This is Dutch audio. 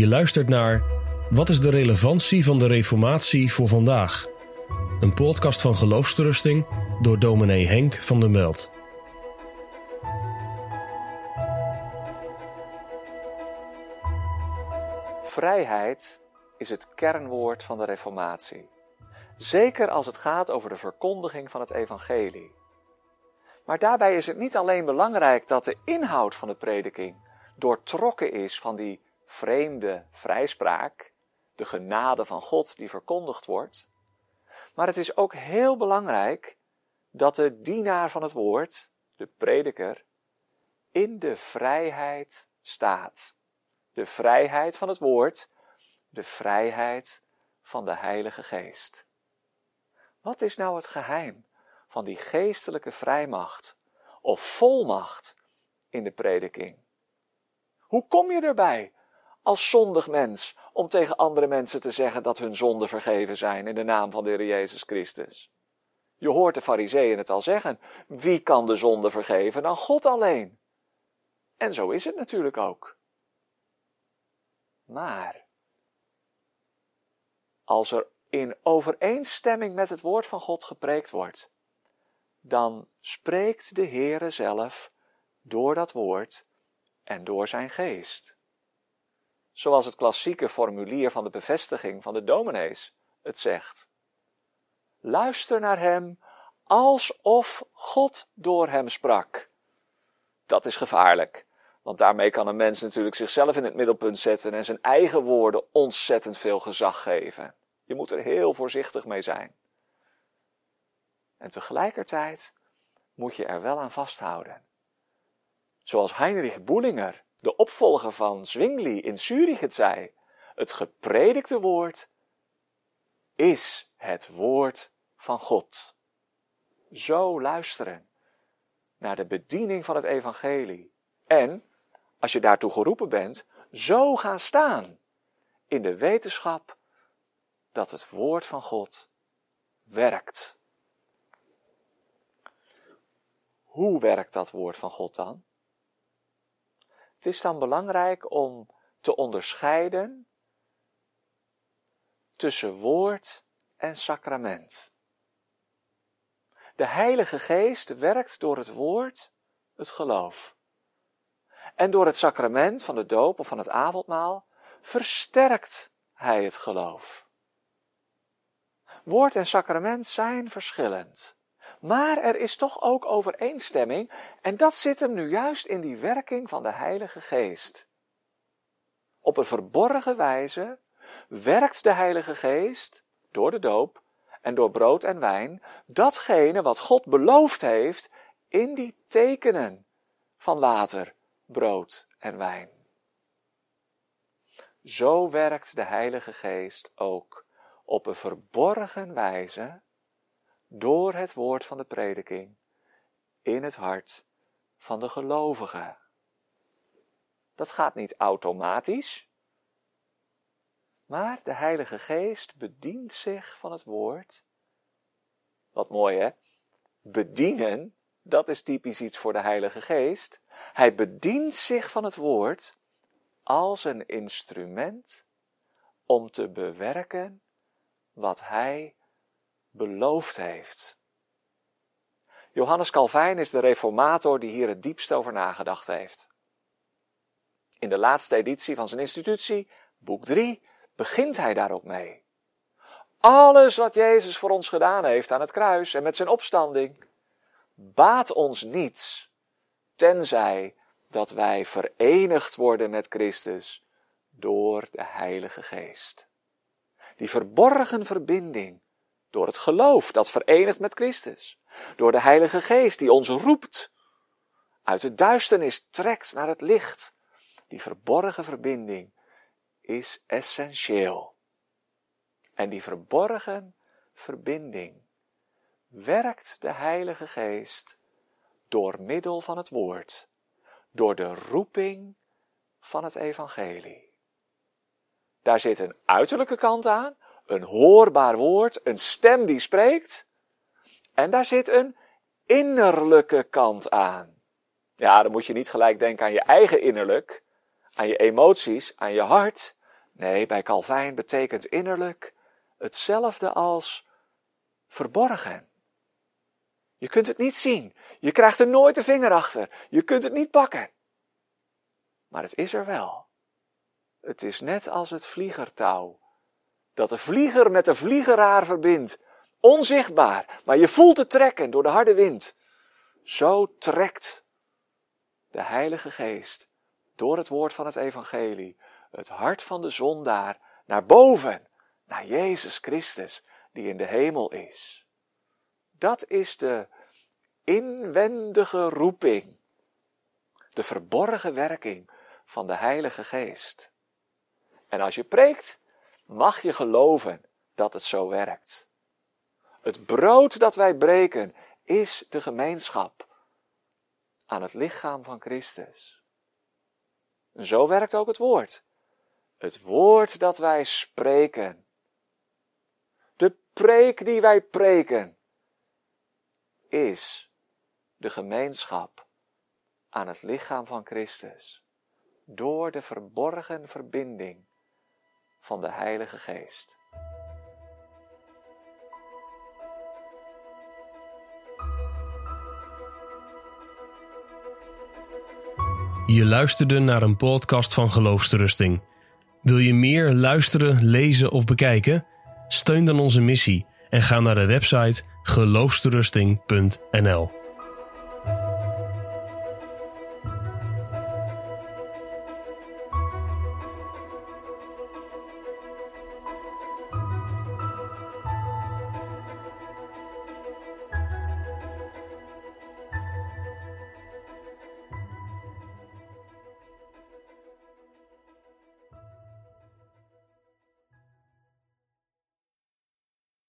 Je luistert naar Wat is de relevantie van de Reformatie voor vandaag? Een podcast van Geloofsterusting door dominee Henk van der Meld. Vrijheid is het kernwoord van de Reformatie. Zeker als het gaat over de verkondiging van het Evangelie. Maar daarbij is het niet alleen belangrijk dat de inhoud van de prediking doortrokken is van die vreemde vrijspraak, de genade van God die verkondigd wordt. Maar het is ook heel belangrijk dat de dienaar van het woord, de prediker, in de vrijheid staat. De vrijheid van het woord, de vrijheid van de Heilige Geest. Wat is nou het geheim van die geestelijke vrijmacht of volmacht in de prediking? Hoe kom je erbij als zondig mens om tegen andere mensen te zeggen dat hun zonden vergeven zijn in de naam van de Heer Jezus Christus? Je hoort de fariseeën het al zeggen. Wie kan de zonde vergeven dan God alleen? En zo is het natuurlijk ook. Maar als er in overeenstemming met het woord van God gepreekt wordt, dan spreekt de Heere zelf door dat woord en door zijn geest. Zoals het klassieke formulier van de bevestiging van de dominees het zegt. Luister naar hem alsof God door hem sprak. Dat is gevaarlijk, want daarmee kan een mens natuurlijk zichzelf in het middelpunt zetten en zijn eigen woorden ontzettend veel gezag geven. Je moet er heel voorzichtig mee zijn. En tegelijkertijd moet je er wel aan vasthouden. Zoals Heinrich Boelinger, de opvolger van Zwingli in Zurich het zei, het gepredikte woord is het woord van God. Zo luisteren naar de bediening van het evangelie. En, als je daartoe geroepen bent, zo gaan staan in de wetenschap dat het woord van God werkt. Hoe werkt dat woord van God dan? Het is dan belangrijk om te onderscheiden tussen woord en sacrament. De Heilige Geest werkt door het woord het geloof. En door het sacrament van de doop of van het avondmaal versterkt hij het geloof. Woord en sacrament zijn verschillend. Maar er is toch ook overeenstemming en dat zit hem nu juist in die werking van de Heilige Geest. Op een verborgen wijze werkt de Heilige Geest door de doop en door brood en wijn datgene wat God beloofd heeft in die tekenen van water, brood en wijn. Zo werkt de Heilige Geest ook op een verborgen wijze door het woord van de prediking in het hart van de gelovige. Dat gaat niet automatisch, maar de Heilige Geest bedient zich van het woord. Wat mooi hè? Bedienen, dat is typisch iets voor de Heilige Geest. Hij bedient zich van het woord als een instrument om te bewerken wat hij beloofd heeft. Johannes Calvijn is de reformator die hier het diepst over nagedacht heeft. In de laatste editie van zijn institutie, boek 3, begint hij daar ook mee. Alles wat Jezus voor ons gedaan heeft aan het kruis en met zijn opstanding, baat ons niets, tenzij dat wij verenigd worden met Christus door de Heilige Geest. Die verborgen verbinding door het geloof dat verenigt met Christus. Door de Heilige Geest die ons roept. Uit de duisternis trekt naar het licht. Die verborgen verbinding is essentieel. En die verborgen verbinding werkt de Heilige Geest door middel van het woord, door de roeping van het evangelie. Daar zit een uiterlijke kant aan, een hoorbaar woord, een stem die spreekt. En daar zit een innerlijke kant aan. Ja, dan moet je niet gelijk denken aan je eigen innerlijk, aan je emoties, aan je hart. Nee, bij Calvijn betekent innerlijk hetzelfde als verborgen. Je kunt het niet zien. Je krijgt er nooit de vinger achter. Je kunt het niet pakken. Maar het is er wel. Het is net als het vliegertouw. Dat de vlieger met de vliegeraar verbindt. Onzichtbaar, maar je voelt het trekken door de harde wind. Zo trekt de Heilige Geest door het woord van het Evangelie het hart van de zondaar naar boven, naar Jezus Christus, die in de hemel is. Dat is de inwendige roeping, de verborgen werking van de Heilige Geest. En als je preekt, mag je geloven dat het zo werkt. Het brood dat wij breken is de gemeenschap aan het lichaam van Christus. Zo werkt ook het woord. Het woord dat wij spreken. De preek die wij preken is de gemeenschap aan het lichaam van Christus door de verborgen verbinding van de Heilige Geest. Je luisterde naar een podcast van Geloofsterusting. Wil je meer luisteren, lezen of bekijken? Steun dan onze missie en ga naar de website geloofsterusting.nl.